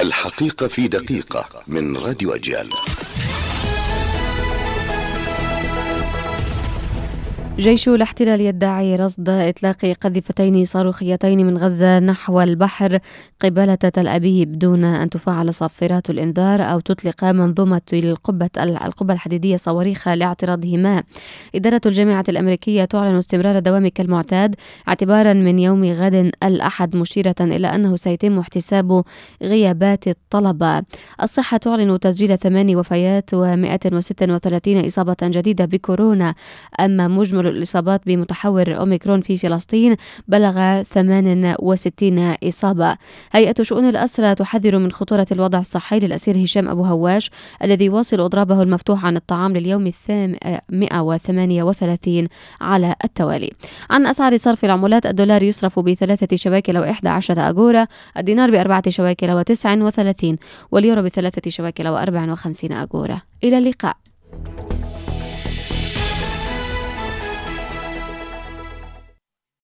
الحقيقة في دقيقة من راديو أجيال. جيش الاحتلال يدعي رصد إطلاق قذيفتين صاروخيتين من غزة نحو البحر قبالة تل أبيب دون أن تفعل صافرات الإنذار أو تطلق منظومة القبة القبة الحديدية صواريخ لاعتراضهما. إدارة الجامعة الأمريكية تعلن استمرار الدوام كالمعتاد اعتبارا من يوم غد الأحد مشيرة إلى أنه سيتم احتساب غيابات الطلبة. الصحة تعلن تسجيل ثماني وفيات و136 إصابة جديدة بكورونا. أما مجمل الإصابات بمتحور أوميكرون في فلسطين بلغ 68 إصابة. هيئة شؤون الأسرى تحذر من خطورة الوضع الصحي للأسير هشام أبو هواش الذي يواصل إضرابه المفتوح عن الطعام لليوم الثام 138 على التوالي. عن أسعار صرف العملات الدولار يصرف بثلاثة شواكل وإحدى عشرة أجورة الدينار بأربعة شواكل وتسع وثلاثين واليورو بثلاثة شواكل وأربع وخمسين أجورة. إلى اللقاء.